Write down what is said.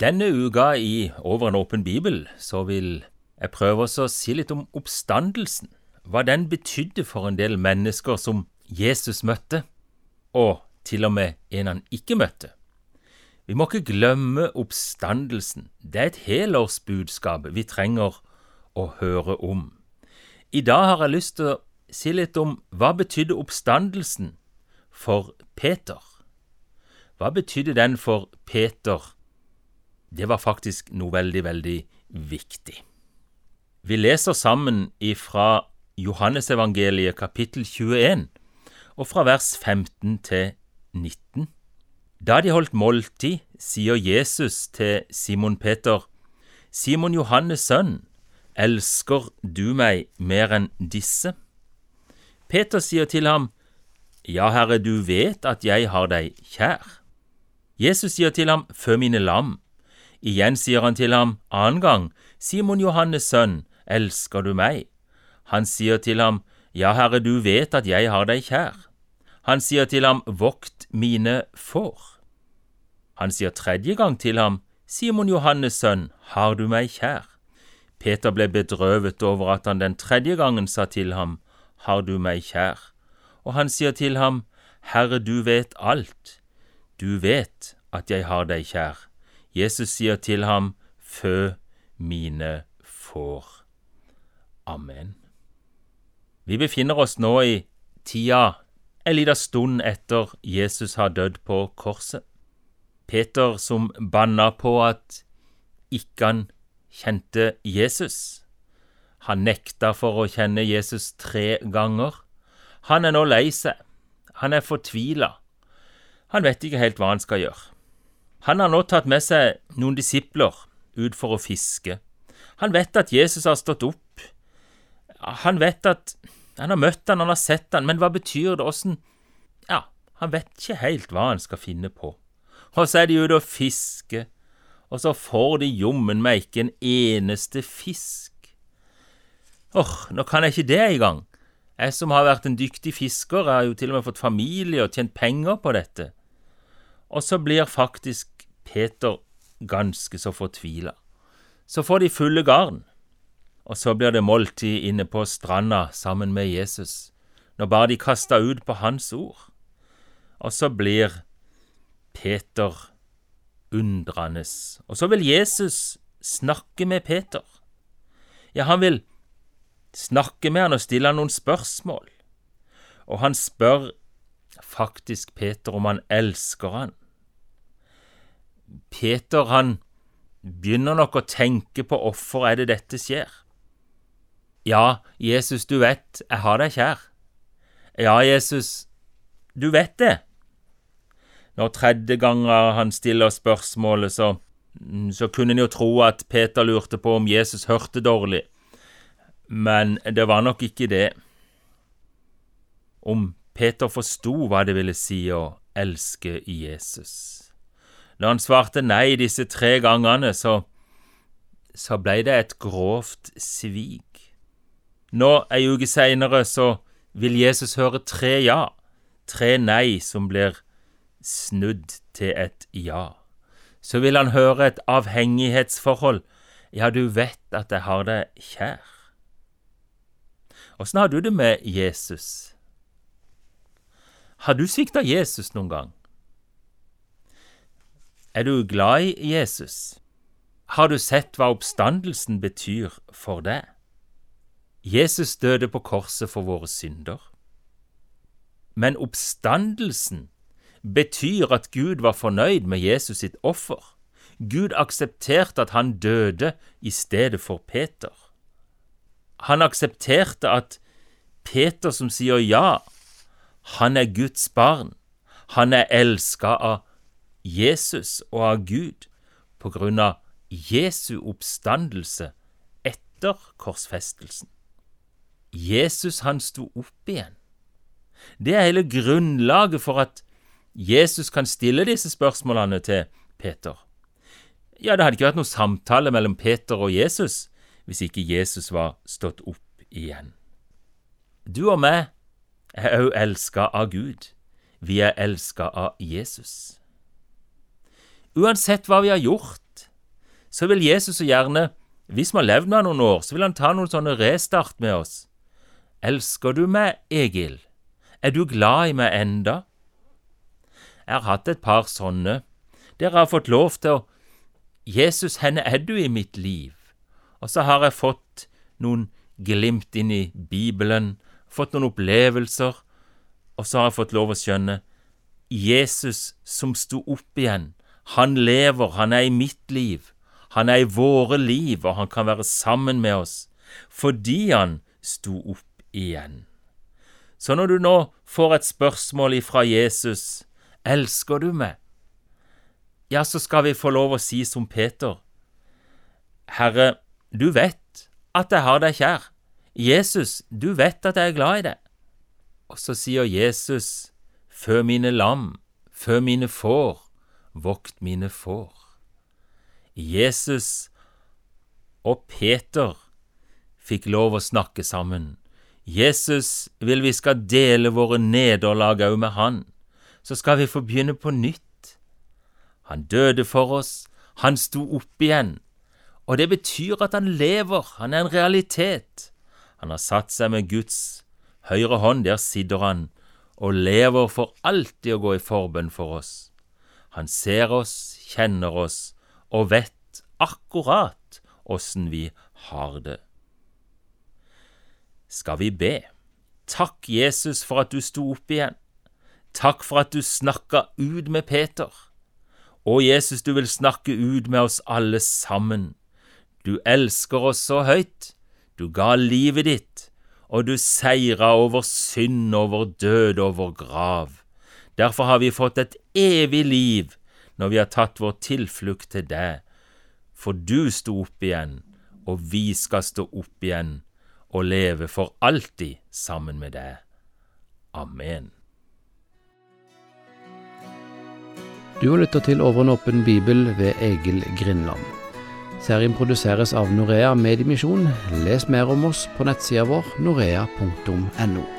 Denne uka i Over en åpen bibel så vil jeg prøve å si litt om oppstandelsen. Hva den betydde for en del mennesker som Jesus møtte, og til og med en han ikke møtte. Vi må ikke glemme oppstandelsen. Det er et helårsbudskap vi trenger å høre om. I dag har jeg lyst til å si litt om hva betydde oppstandelsen for Peter. Hva betydde den for Peter? Det var faktisk noe veldig, veldig viktig. Vi leser sammen ifra Johannesevangeliet kapittel 21 og fra vers 15 til 19. Da de holdt måltid, sier Jesus til Simon Peter, Simon Johannes sønn, elsker du meg mer enn disse? Peter sier til ham, Ja, Herre, du vet at jeg har deg kjær. Jesus sier til ham, Fø mine lam. Igjen sier han til ham annen gang, Simon Johannes sønn, elsker du meg? Han sier til ham, Ja, Herre, du vet at jeg har deg kjær. Han sier til ham, Vokt mine får. Han sier tredje gang til ham, Simon Johannes sønn, har du meg kjær? Peter ble bedrøvet over at han den tredje gangen sa til ham, Har du meg kjær? Og han sier til ham, Herre, du vet alt. Du vet at jeg har deg kjær. Jesus sier til ham, Fø mine får. Amen. Vi befinner oss nå i tida en liten stund etter Jesus har dødd på korset. Peter som banna på at ikke han kjente Jesus. Han nekta for å kjenne Jesus tre ganger. Han er nå lei seg. Han er fortvila. Han vet ikke helt hva han skal gjøre. Han har nå tatt med seg noen disipler ut for å fiske. Han vet at Jesus har stått opp. Han vet at han har møtt han, han har sett han, men hva betyr det, åssen Ja, han vet ikke helt hva han skal finne på. Og så er de ute og fisker, og så får de jommen meg ikke en eneste fisk. Åh, nå kan jeg ikke det engang. Jeg som har vært en dyktig fisker, jeg har jo til og med fått familie og tjent penger på dette. Og så blir faktisk Peter ganske så fortvila. Så får de fulle garn. Og så blir det måltid inne på stranda sammen med Jesus, når bare de kasta ut på hans ord. Og så blir Peter undrende, og så vil Jesus snakke med Peter. Ja, han vil snakke med han og stille han noen spørsmål, og han spør faktisk Peter om han elsker han. Peter, han begynner nok å tenke på hvorfor er det dette skjer. Ja, Jesus, du vet, jeg har deg kjær. Ja, Jesus, du vet det. Når tredje ganger han stiller spørsmålet, så, så kunne en jo tro at Peter lurte på om Jesus hørte dårlig, men det var nok ikke det. Om Peter forsto hva det ville si å elske Jesus. Når han svarte nei disse tre gangene, så, så blei det et grovt svik. Nå, ei uke seinere, så vil Jesus høre tre ja, tre nei som blir snudd til et ja. Så vil han høre et avhengighetsforhold. Ja, du vet at jeg har deg kjær. Åssen har du det med Jesus? Har du svikta Jesus noen gang? Er du glad i Jesus? Har du sett hva oppstandelsen betyr for deg? Jesus døde på korset for våre synder. Men oppstandelsen betyr at Gud var fornøyd med Jesus sitt offer. Gud aksepterte at han døde i stedet for Peter. Han aksepterte at Peter som sier ja, han er Guds barn. Han er elska av Jesus og av Gud på grunn av Jesu oppstandelse etter korsfestelsen. Jesus han sto opp igjen. Det er hele grunnlaget for at Jesus kan stille disse spørsmålene til Peter. Ja, det hadde ikke vært noe samtale mellom Peter og Jesus hvis ikke Jesus var stått opp igjen. Du og meg er òg elska av Gud. Vi er elska av Jesus. Uansett hva vi har gjort, så vil Jesus så gjerne, hvis vi har levd med han noen år, så vil han ta noen sånne restart med oss. Elsker du meg, Egil? Er du glad i meg enda? Jeg har hatt et par sånne. Dere har fått lov til å Jesus, henne er du i mitt liv? Og så har jeg fått noen glimt inn i Bibelen, fått noen opplevelser, og så har jeg fått lov å skjønne Jesus som sto opp igjen, han lever, han er i mitt liv, han er i våre liv, og han kan være sammen med oss fordi han sto opp igjen. Så når du nå får et spørsmål ifra Jesus, elsker du meg? Ja, så skal vi få lov å si som Peter, Herre, du vet at jeg har deg kjær. Jesus, du vet at jeg er glad i deg. Og så sier Jesus, fø mine lam, fø mine får, vokt mine får. Jesus og Peter fikk lov å snakke sammen. Jesus vil vi skal dele våre nederlag òg med Han. Så skal vi få begynne på nytt. Han døde for oss, han sto opp igjen, og det betyr at han lever, han er en realitet. Han har satt seg med Guds høyre hånd, der sitter han, og lever for alltid å gå i forbønn for oss. Han ser oss, kjenner oss og vet akkurat åssen vi har det skal vi be. Takk, Jesus, for at du sto opp igjen. Takk for at du snakka ut med Peter. Å, Jesus, du vil snakke ut med oss alle sammen. Du elsker oss så høyt. Du ga livet ditt, og du seira over synd, over død, over grav. Derfor har vi fått et evig liv når vi har tatt vår tilflukt til deg. For du sto opp igjen, og vi skal stå opp igjen og leve for alltid sammen med deg. Amen. Du har lytta til Over en åpen bibel ved Egil Grindland. Serien produseres av Norea Mediemisjon. Les mer om oss på nettsida vår norea.no.